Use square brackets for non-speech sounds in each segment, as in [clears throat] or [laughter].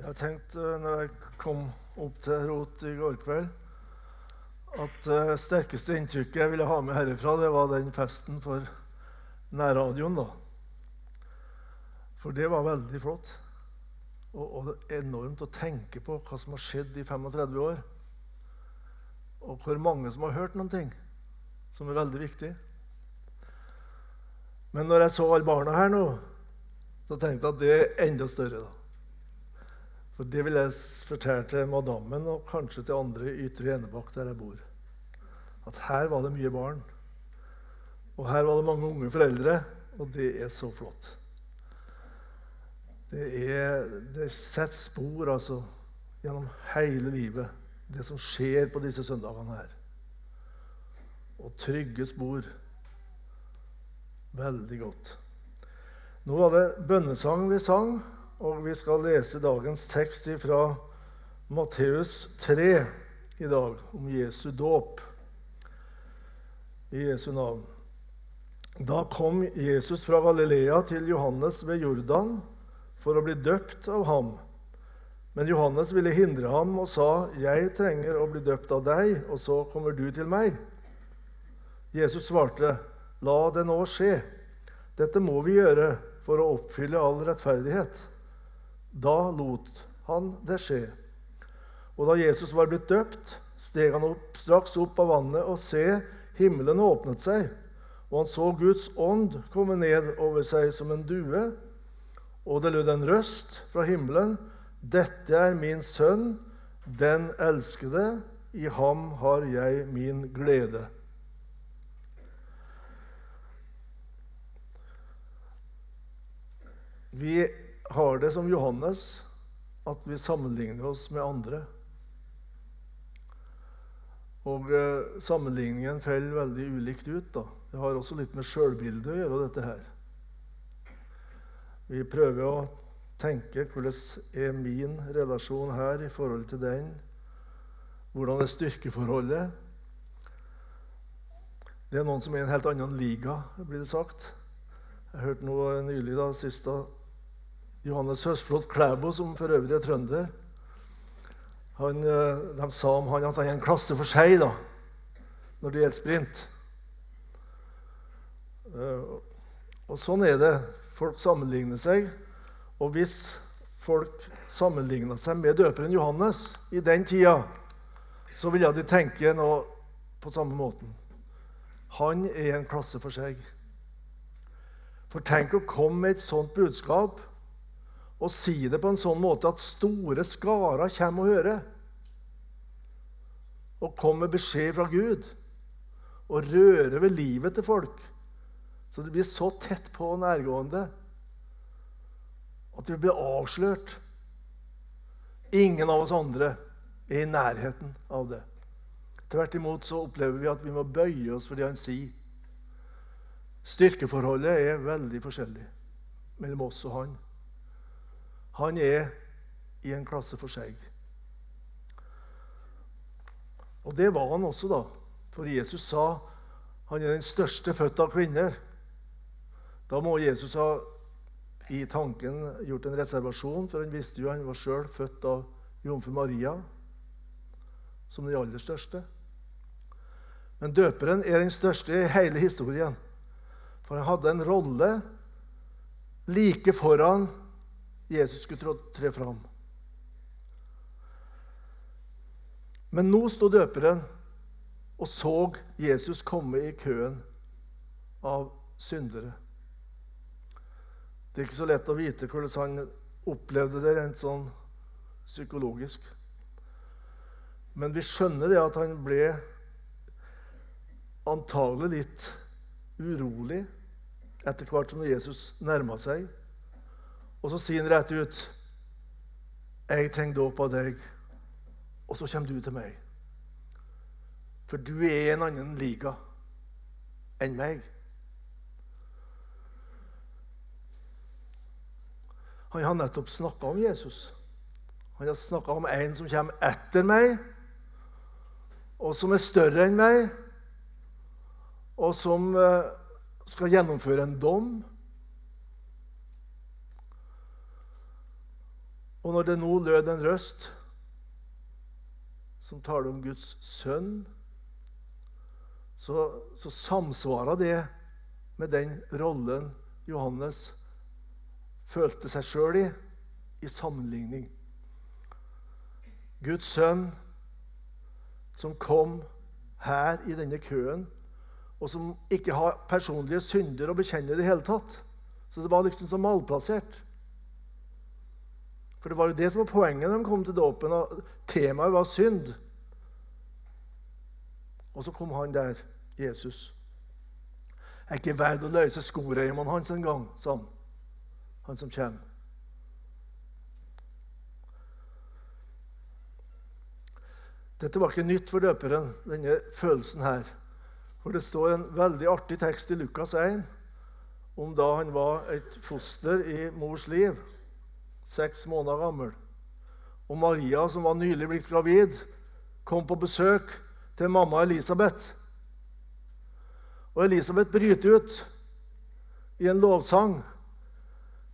Jeg tenkte eh, når jeg kom opp til Rot i går kveld, at det uh, sterkeste inntrykket jeg ville ha med herifra, det var den festen for nærradioen. da. For det var veldig flott. Og, og enormt å tenke på hva som har skjedd i 35 år. Og hvor mange som har hørt noen ting som er veldig viktig. Men når jeg så alle barna her nå, så tenkte jeg at det er enda større. da. For Det vil jeg fortelle til madammen og kanskje til andre i Ytre Enebakk, der jeg bor. At her var det mye barn. Og her var det mange unge foreldre, og det er så flott. Det, er, det setter spor altså, gjennom hele livet, det som skjer på disse søndagene her. Og trygge spor. Veldig godt. Nå var det bønnesang vi sang. Og vi skal lese dagens tekst fra Matteus 3 i dag, om Jesu dåp. I Jesu navn. Da kom Jesus fra Galilea til Johannes ved Jordan for å bli døpt av ham. Men Johannes ville hindre ham og sa, 'Jeg trenger å bli døpt av deg, og så kommer du til meg.' Jesus svarte, 'La det nå skje. Dette må vi gjøre for å oppfylle all rettferdighet.' Da lot han det skje. Og da Jesus var blitt døpt, steg han opp, straks opp av vannet, og se, himmelen åpnet seg, og han så Guds ånd komme ned over seg som en due. Og det lød en røst fra himmelen. Dette er min sønn, den elskede. I ham har jeg min glede. Vi har det som Johannes, at vi sammenligner oss med andre. Og eh, sammenligningen faller veldig ulikt ut. da. Det har også litt med sjølbildet å gjøre, dette her. Vi prøver å tenke hvordan er min relasjon her i forhold til den? Hvordan er styrkeforholdet? Det er noen som er i en helt annen liga, blir det sagt. Jeg hørte noe nylig da, sist da, Johannes Høsflot Klæbo, som for øvrig er trønder, han, eh, de sa om han at han er en klasse for seg da, når det gjelder sprint. Eh, og sånn er det. Folk sammenligner seg. Og hvis folk sammenligna seg med døperen Johannes i den tida, så ville de tenke noe på samme måten. Han er en klasse for seg. For tenk å komme med et sånt budskap og si det på en sånn måte at store skarer kommer og hører. Og kommer med beskjed fra Gud. Og rører ved livet til folk. Så det blir så tett på og nærgående at vi blir avslørt. Ingen av oss andre er i nærheten av det. Tvert imot så opplever vi at vi må bøye oss for det han sier. Styrkeforholdet er veldig forskjellig mellom oss og han. Han er i en klasse for seg. Og det var han også, da. For Jesus sa han er den største født av kvinner. Da må Jesus ha i tanken gjort en reservasjon, for han visste jo han var sjøl født av jomfru Maria som den aller største. Men døperen er den største i hele historien. For han hadde en rolle like foran Jesus skulle tre fram. Men nå sto døperen og så Jesus komme i køen av syndere. Det er ikke så lett å vite hvordan han opplevde det rent sånn psykologisk. Men vi skjønner det at han ble antagelig litt urolig etter hvert som Jesus nærma seg. Og så sier han rett ut 'Jeg trenger dåp av deg', og så kommer du til meg. For du er i en annen liga enn meg. Han har nettopp snakka om Jesus. Han har snakka om en som kommer etter meg, og som er større enn meg, og som eh, skal gjennomføre en dom Og når det nå lød en røst som taler om Guds sønn, så, så samsvarer det med den rollen Johannes følte seg sjøl i, i sammenligning. Guds sønn som kom her i denne køen, og som ikke har personlige synder å bekjenne i det hele tatt. Så det var liksom så malplassert. For det var jo det som var poenget når de kom til dåpen. Temaet var synd. Og så kom han der, Jesus. Jeg er ikke verdt å løse skoreimene hans engang, sa han. Han som kommer. Dette var ikke nytt for døperen, denne følelsen her. For det står en veldig artig tekst i Lukas 1 om da han var et foster i mors liv seks måneder gammel. Og Maria, som var nylig blitt gravid, kom på besøk til mamma Elisabeth. Og Elisabeth bryter ut i en lovsang.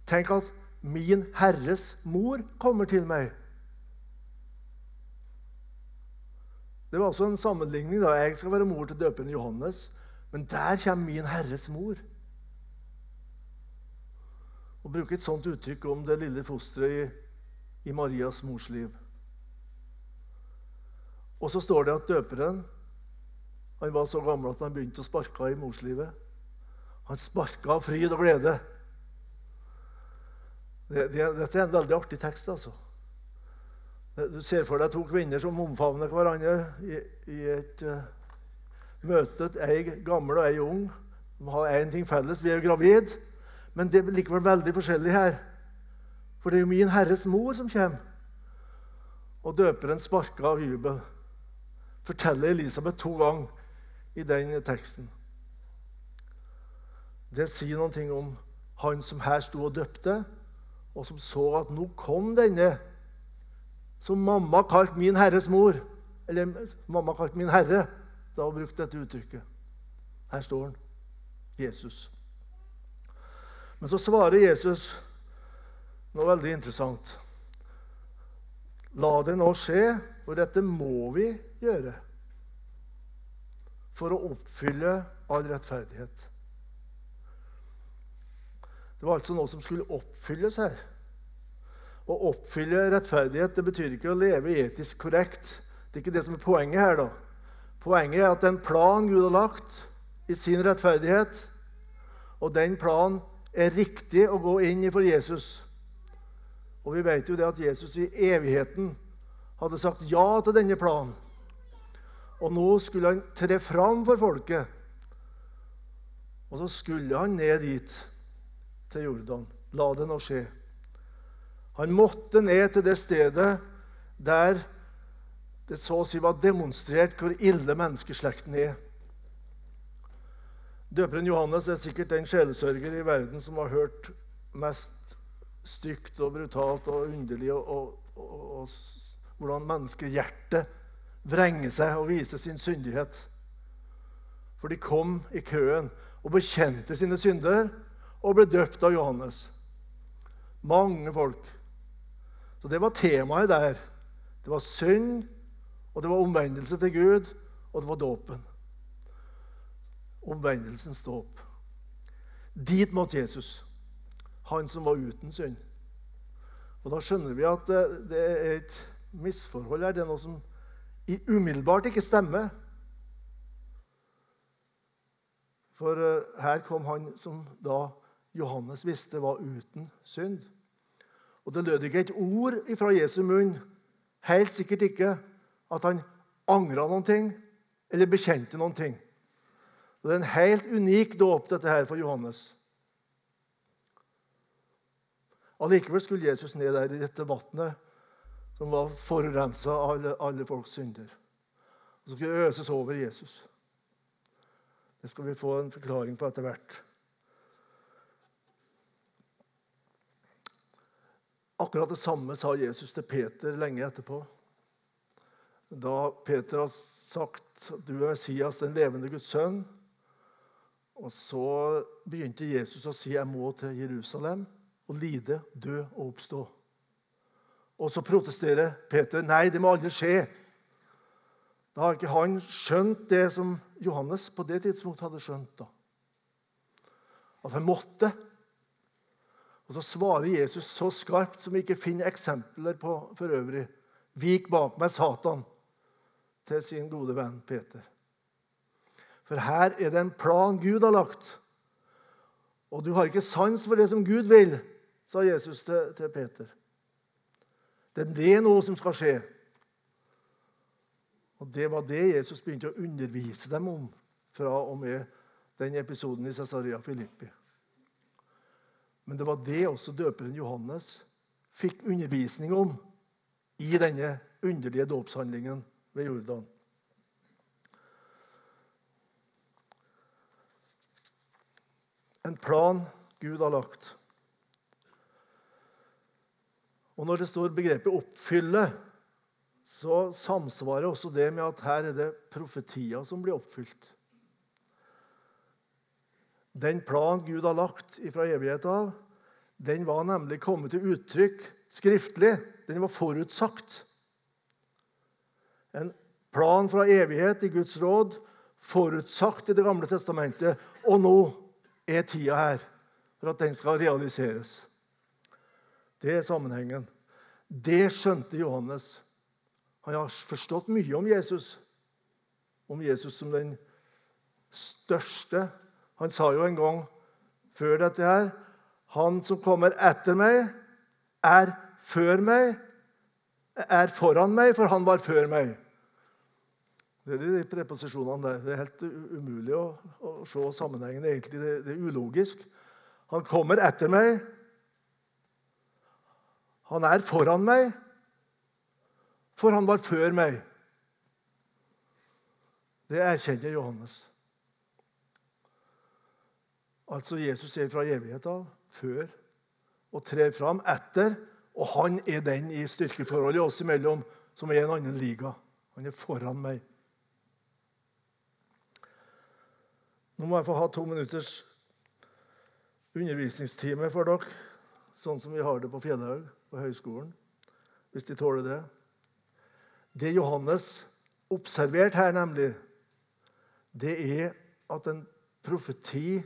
Tenk at 'min Herres mor kommer til meg'. Det var også en sammenligning. da. Jeg skal være mor til døperen Johannes, men der kommer min Herres mor. Å bruke et sånt uttrykk om det lille fosteret i, i Marias mors liv. Og så står det at døperen han var så gammel at han begynte å sparke i morslivet. Han sparka av fryd og glede. Det, det, dette er en veldig artig tekst. altså. Du ser for deg to kvinner som omfavner hverandre i, i et uh, møte. Ei gammel og ei ung. De har én ting felles. Vi er gravide. gravid. Men det er likevel veldig forskjellig her. For det er jo min Herres mor som kommer. Og døperen sparka av jubel. Forteller Elisabeth to ganger i den teksten. Det sier noe om han som her sto og døpte, og som så at nå kom denne som mamma kalte min Herres mor. Eller mamma kalte min Herre da hun brukte dette uttrykket. Her står han, Jesus. Men så svarer Jesus noe veldig interessant. La det nå skje, og dette må vi gjøre for å oppfylle all rettferdighet. Det var altså noe som skulle oppfylles her. Å oppfylle rettferdighet det betyr ikke å leve etisk korrekt. Det er ikke det som er poenget her. da. Poenget er at den planen Gud har lagt i sin rettferdighet, og den planen er riktig å gå inn i for Jesus. Og vi vet jo det at Jesus i evigheten hadde sagt ja til denne planen. Og nå skulle han tre fram for folket. Og så skulle han ned dit, til Jordan. La det nå skje. Han måtte ned til det stedet der det så å si var demonstrert hvor ille menneskeslekten er. Døperen Johannes er sikkert den sjelesørger i verden som har hørt mest stygt og brutalt og underlig og, og, og, og hvordan menneskehjertet vrenger seg og viser sin syndighet. For de kom i køen og bekjente sine synder og ble døpt av Johannes. Mange folk. Så det var temaet der. Det var synd, og det var omvendelse til Gud, og det var dåpen omvendelsens dåp. Dit måtte Jesus, han som var uten synd. Og Da skjønner vi at det er et misforhold her. Det er noe som umiddelbart ikke stemmer. For eh, her kom han som da Johannes visste var uten synd. Og Det lød ikke et ord fra Jesu munn, helt sikkert ikke, at han angra noen ting eller bekjente noen ting. Og Det er en helt unik dåp, dette her, for Johannes. Allikevel skulle Jesus ned der i dette vannet som var forurensa av alle, alle, folks synder. Og så skulle det øses over Jesus. Det skal vi få en forklaring på etter hvert. Akkurat det samme sa Jesus til Peter lenge etterpå. Da Peter har sagt at du er Messias, den levende Guds sønn, og Så begynte Jesus å si jeg må til Jerusalem og lide, dø og oppstå. Og så protesterer Peter. Nei, det må aldri skje. Da har ikke han skjønt det som Johannes på det tidspunktet hadde skjønt. da. At han måtte. Og så svarer Jesus så skarpt som vi ikke finner eksempler på for øvrig. Vik bak meg, Satan, til sin gode venn Peter. For her er det en plan Gud har lagt. Og du har ikke sans for det som Gud vil, sa Jesus til, til Peter. Det er det noe som skal skje. Og Det var det Jesus begynte å undervise dem om fra og med den episoden i Cesaria Filippi. Men det var det også døperen Johannes fikk undervisning om i denne underlige dåpshandlingen ved Jordan. En plan Gud har lagt. Og Når det står begrepet 'oppfylle', så samsvarer også det med at her er det profetier som blir oppfylt. Den plan Gud har lagt fra evighet av, den var nemlig kommet til uttrykk skriftlig. Den var forutsagt. En plan fra evighet i Guds råd, forutsagt i Det gamle testamentet. Og nå er tida her for at den skal realiseres. Det er sammenhengen. Det skjønte Johannes. Han har forstått mye om Jesus, om Jesus som den største. Han sa jo en gang før dette her Han som kommer etter meg, er før meg, er foran meg, for han var før meg. Det er de preposisjonene der. Det er helt umulig å, å se sammenhengen. Egentlig, det, det er ulogisk. Han kommer etter meg. Han er foran meg, for han var før meg. Det erkjenner Johannes. Altså Jesus er fra evigheten før, og trer fram etter. Og han er den i styrkeforholdet oss imellom som er i en annen liga. Han er foran meg. Nå må jeg få ha to minutters undervisningstime for dere, sånn som vi har det på Fjellhaug på høyskolen, hvis de tåler det. Det Johannes observerte her, nemlig, det er at en profeti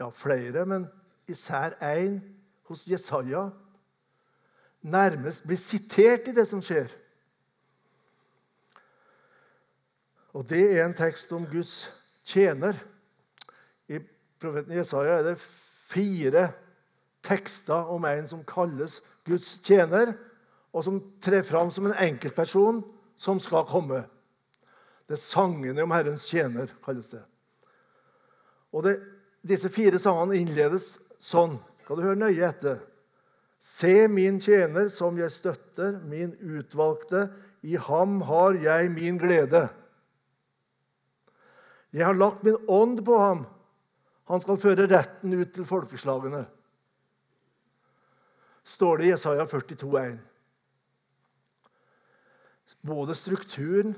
Ja, flere, men især én hos Jesaja nærmest blir sitert i det som skjer. Og Det er en tekst om Guds tjener. Profeten Jesaja er det fire tekster om en som kalles Guds tjener og som trer fram som en enkeltperson som skal komme. Det er sangene om Herrens tjener, kalles det. Og det, Disse fire sangene innledes sånn. Skal du høre nøye etter? Se min tjener som jeg støtter, min utvalgte. I ham har jeg min glede. Jeg har lagt min ånd på ham. Han skal føre retten ut til folkeslagene. Står det i Jesaja 42, 42,1. Både strukturen,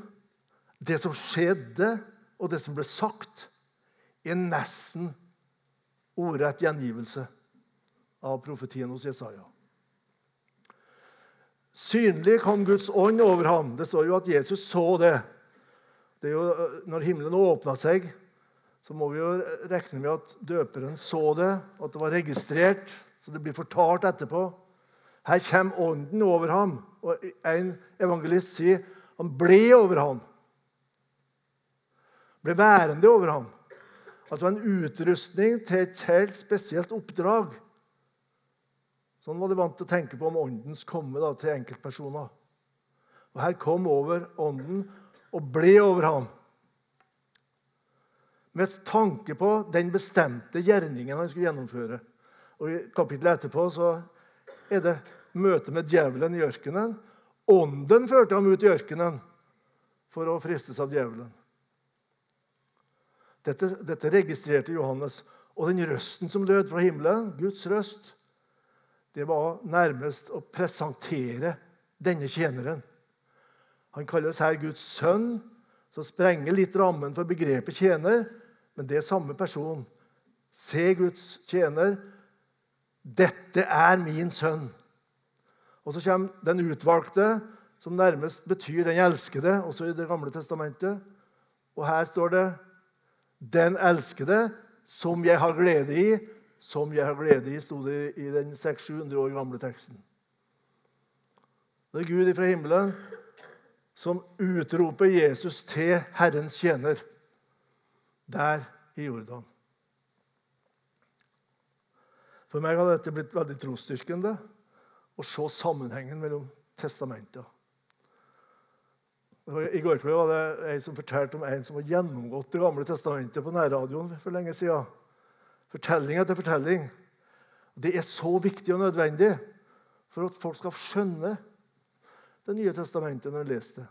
det som skjedde, og det som ble sagt, er nesten ordrett gjengivelse av profetien hos Jesaja. Synlig kom Guds ånd over ham. Det står jo at Jesus så det. det jo, når himmelen åpna seg, så må vi jo regne med at døperen så det, at det var registrert, så det blir fortalt etterpå. Her kommer ånden over ham. Og En evangelist sier han ble over ham. Ble værende over ham. Altså en utrustning til et helt spesielt oppdrag. Sånn var de vant til å tenke på om åndens komme da, til enkeltpersoner. Og Her kom over ånden og ble over ham. Med tanke på den bestemte gjerningen han skulle gjennomføre. Og I kapittelet etterpå så er det møte med djevelen i ørkenen. Ånden førte ham ut i ørkenen for å fristes av djevelen. Dette, dette, registrerte Johannes. Og den røsten som lød fra himmelen, Guds røst, det var nærmest å presentere denne tjeneren. Han kalles her Guds sønn, som sprenger litt rammen for begrepet tjener. Men det er samme person. Se Guds tjener. Dette er min sønn. Og så kommer den utvalgte, som nærmest betyr den elskede, også i Det gamle testamentet. Og her står det 'den elskede, som jeg har glede i', som jeg har glede i, sto det i den 600-700 år gamle teksten. Det er Gud fra himmelen som utroper Jesus til Herrens tjener der i Jordan. For meg har dette blitt veldig trosstyrkende å se sammenhengen mellom testamentene. I går kveld var det en som fortalte om en som har gjennomgått Det gamle testamentet på nærradioen for lenge siden. Fortelling etter fortelling. Det er så viktig og nødvendig for at folk skal skjønne Det nye testamentet når de leser det.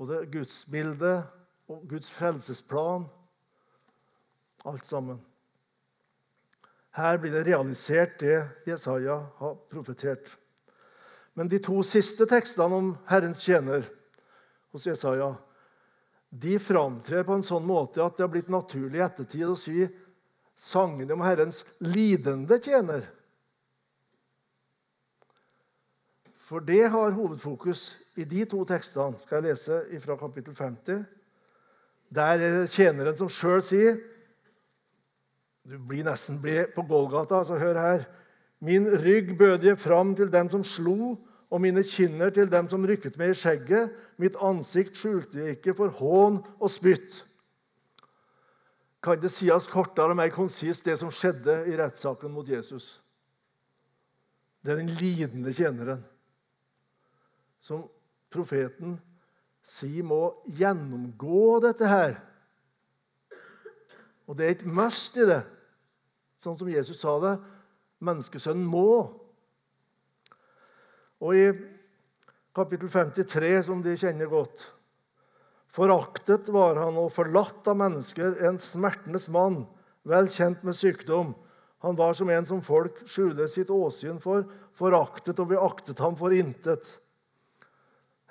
Både gudsbildet og Guds frelsesplan. Alt sammen. Her blir det realisert, det Jesaja har profetert. Men de to siste tekstene om Herrens tjener hos Jesaja de framtrer på en sånn måte at det har blitt naturlig i ettertid å si sangene om Herrens lidende tjener. For det har hovedfokus i de to tekstene. Skal jeg lese fra kapittel 50? Der er tjeneren som sjøl sier Du blir nesten blid på Golgata, så hør her. Min rygg bød jeg fram til dem som slo, og mine kinner til dem som rykket meg i skjegget. Mitt ansikt skjulte jeg ikke for hån og spytt. Kan det sies kortere og mer konsist, det som skjedde i rettssaken mot Jesus? Det er den lidende tjeneren som profeten sier må gjennomgå dette her. Og det er et must i det, sånn som Jesus sa det. Menneskesønnen må. Og i kapittel 53, som de kjenner godt Foraktet var han og forlatt av mennesker, en smertenes mann, vel kjent med sykdom. Han var som en som folk skjuler sitt åsyn for, foraktet, og vi aktet ham for intet.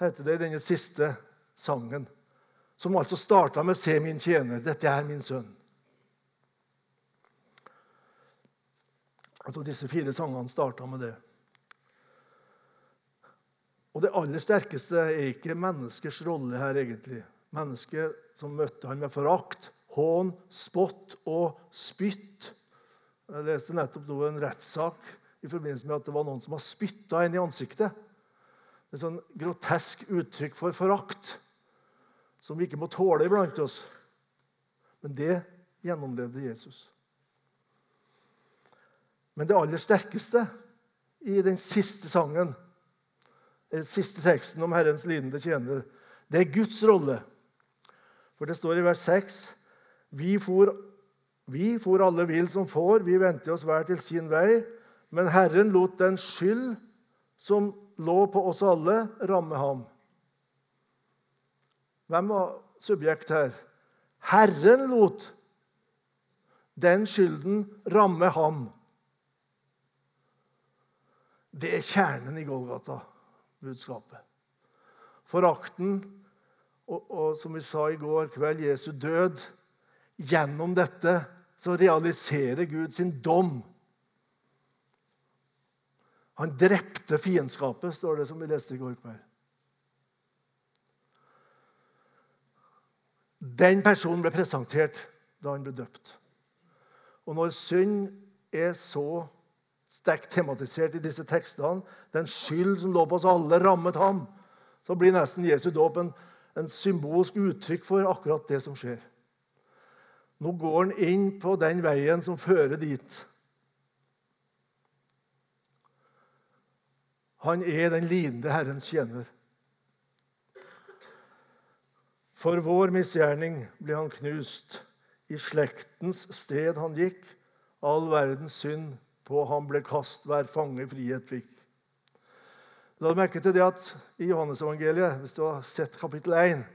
Heter det i denne siste sangen, som altså starta med 'Se min tjener'. Dette er min sønn. Altså Disse fire sangene starta med det. Og det aller sterkeste er ikke menneskers rolle her, egentlig. Mennesket som møtte han med forakt, hån, spott og spytt. Jeg leste nettopp nå en rettssak i forbindelse med at det var noen som har spytta en i ansiktet. Et sånn grotesk uttrykk for forakt som vi ikke må tåle iblant oss. Men det gjennomlevde Jesus. Men det aller sterkeste i den siste sangen, den siste teksten om Herrens lidende tjener, det er Guds rolle. For det står i vers 6.: Vi for, vi for alle vill som får, vi vendte oss hver til sin vei. Men Herren lot den skyld som lå på oss alle, ramme ham. Hvem var subjekt her? Herren lot den skylden ramme ham. Det er kjernen i Golgata-budskapet. Forakten og, og, som vi sa i går kveld, Jesu død. Gjennom dette så realiserer Gud sin dom. Han drepte fiendskapet, står det som vi leste i går kveld. Den personen ble presentert da han ble døpt. Og når synd er så sterkt tematisert i disse tekstene, den skyld som lå på oss alle, rammet ham, så blir nesten Jesu dåp en, en symbolsk uttrykk for akkurat det som skjer. Nå går han inn på den veien som fører dit. Han er den lidende Herrens tjener. For vår misgjerning ble han knust. I slektens sted han gikk, all verdens synd på ham ble kast, hver fange frihet fikk. La merke til det at I Johannesevangeliet, hvis du har sett kapittel 1,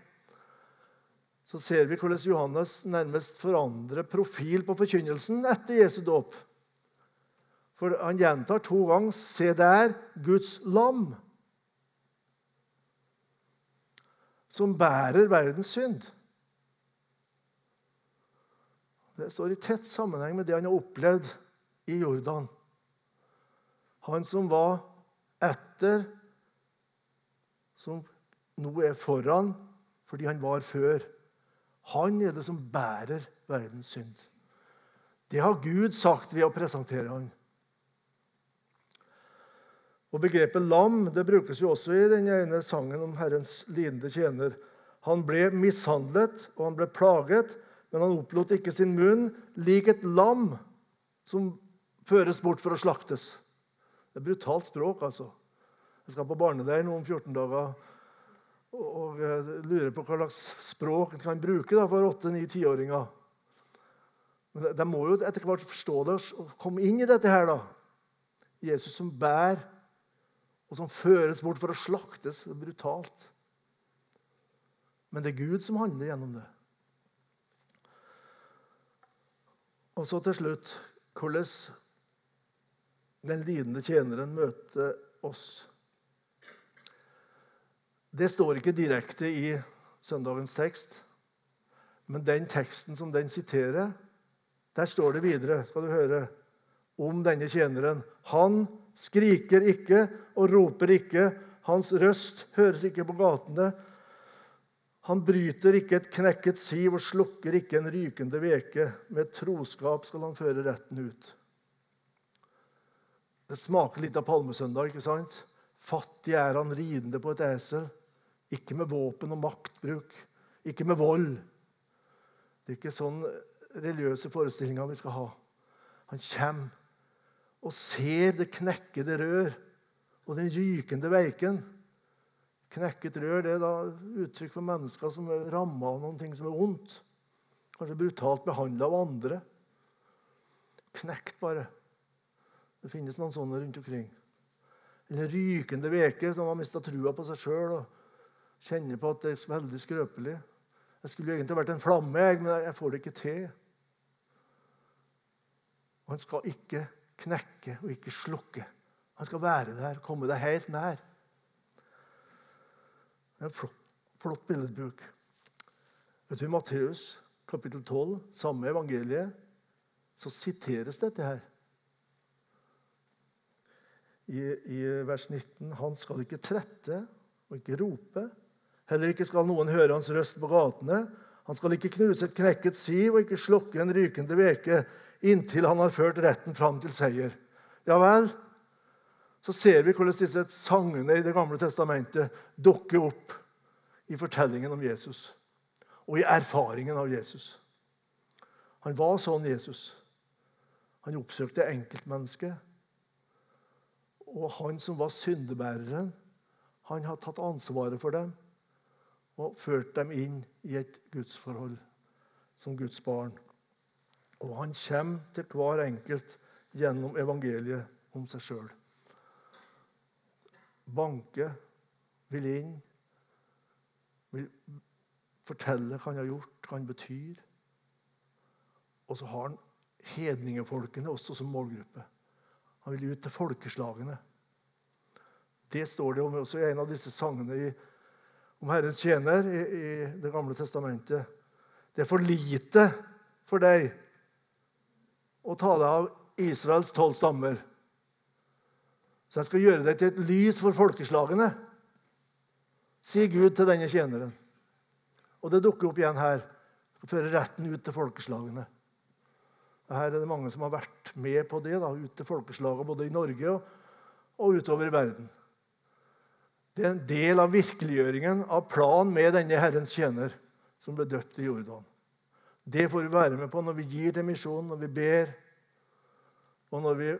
så ser vi hvordan Johannes nærmest forandrer profil på forkynnelsen etter Jesu dåp. For Han gjentar to ganger 'Se der, Guds lam'. som bærer verdens synd. Det står i tett sammenheng med det han har opplevd i Jordan. Han som var etter som nå er foran fordi han var før. Han er det som bærer verdens synd. Det har Gud sagt ved å presentere han. Og Begrepet lam det brukes jo også i den ene sangen om Herrens lidende tjener. Han ble mishandlet og han ble plaget, men han opplot ikke sin munn, lik et lam som føres bort for å slaktes. Det er brutalt språk, altså. Jeg skal på barneleir om 14 dager og lurer på hva slags språk en kan bruke da, for 8-9-10-åringer. Men de må jo etter hvert forstå det og komme inn i dette her. da. Jesus som bærer, og som føres bort for å slaktes. Brutalt. Men det er Gud som handler gjennom det. Og så til slutt hvordan den lidende tjeneren møter oss. Det står ikke direkte i søndagens tekst, men den teksten som den siterer, der står det videre, skal du høre, om denne tjeneren. Han skriker ikke og roper ikke. Hans røst høres ikke på gatene. Han bryter ikke et knekket siv og slukker ikke en rykende veke. Med troskap skal han føre retten ut. Det smaker litt av palmesøndag. ikke sant? Fattig er han ridende på et esel. Ikke med våpen og maktbruk. Ikke med vold. Det er ikke sånn religiøse forestillinger vi skal ha. Han kommer og ser det knekkede rør og den rykende veiken. Knekket rør det er da uttrykk for mennesker som er ramma av noe som er vondt. Kanskje brutalt behandla av andre. Knekt, bare. Det finnes noen sånne rundt omkring. Eller rykende veke som har mista trua på seg sjøl og kjenner på at det er veldig skrøpelig. Jeg skulle egentlig vært en flamme, men jeg får det ikke til. Han skal ikke knekke og ikke slukke. Han skal være der, komme deg helt nær. Det er en flott, flott billedbruk. Vet du, I Matteus kapittel 12, samme evangeliet, så siteres dette her. I, I, vers 19.: Han skal ikke trette og ikke rope. Heller ikke skal noen høre hans røst på gatene. Han skal ikke knuse et knekket siv og ikke slukke en rykende veke inntil han har ført retten fram til seier. Ja vel, så ser vi hvordan disse sangene i Det gamle testamentet dukker opp i fortellingen om Jesus og i erfaringen av Jesus. Han var sånn Jesus. Han oppsøkte enkeltmennesket. Og han som var syndebæreren, han har tatt ansvaret for dem og ført dem inn i et gudsforhold som Guds barn. Og han kommer til hver enkelt gjennom evangeliet om seg sjøl. Banke, vil inn, vil fortelle hva han har gjort, hva han betyr. Og så har han hedningefolkene også som målgruppe. Han vil ut til folkeslagene. Det står det om også i en av disse sangene i, om Herrens tjener i, i Det gamle testamentet. Det er for lite for deg og ta deg av Israels tolv stammer. Så jeg skal gjøre deg til et lys for folkeslagene, sier Gud til denne tjeneren. Og det dukker opp igjen her. Skal føre retten ut til folkeslagene. Her er det mange som har vært med på det, da, ut til folkeslagene både i Norge og, og utover i verden. Det er en del av virkeliggjøringen av planen med denne Herrens tjener, som ble døpt i Jordan. Det får vi være med på når vi gir til misjonen, når vi ber, og når vi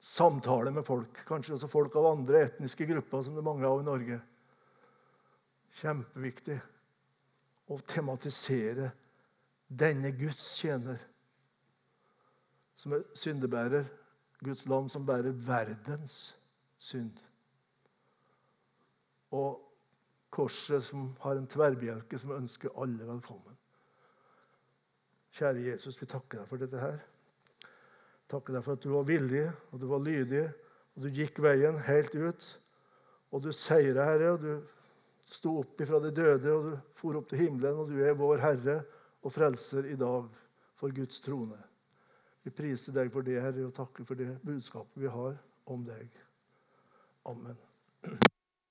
samtaler med folk. Kanskje også folk av andre etniske grupper som det er mange av i Norge. Kjempeviktig å tematisere denne Guds tjener, som er syndebærer, Guds lam som bærer verdens synd. Og korset som har en tverrbjelke som ønsker alle velkommen. Kjære Jesus, vi takker deg for dette her. Takker deg for at du var villig, og du var lydig, og du gikk veien helt ut. Og du seira, Herre, og du sto opp ifra de døde, og du for opp til himmelen, og du er vår Herre og Frelser i dag for Guds trone. Vi priser deg for det, Herre, og takker for det budskapet vi har om deg. Amen. [clears throat]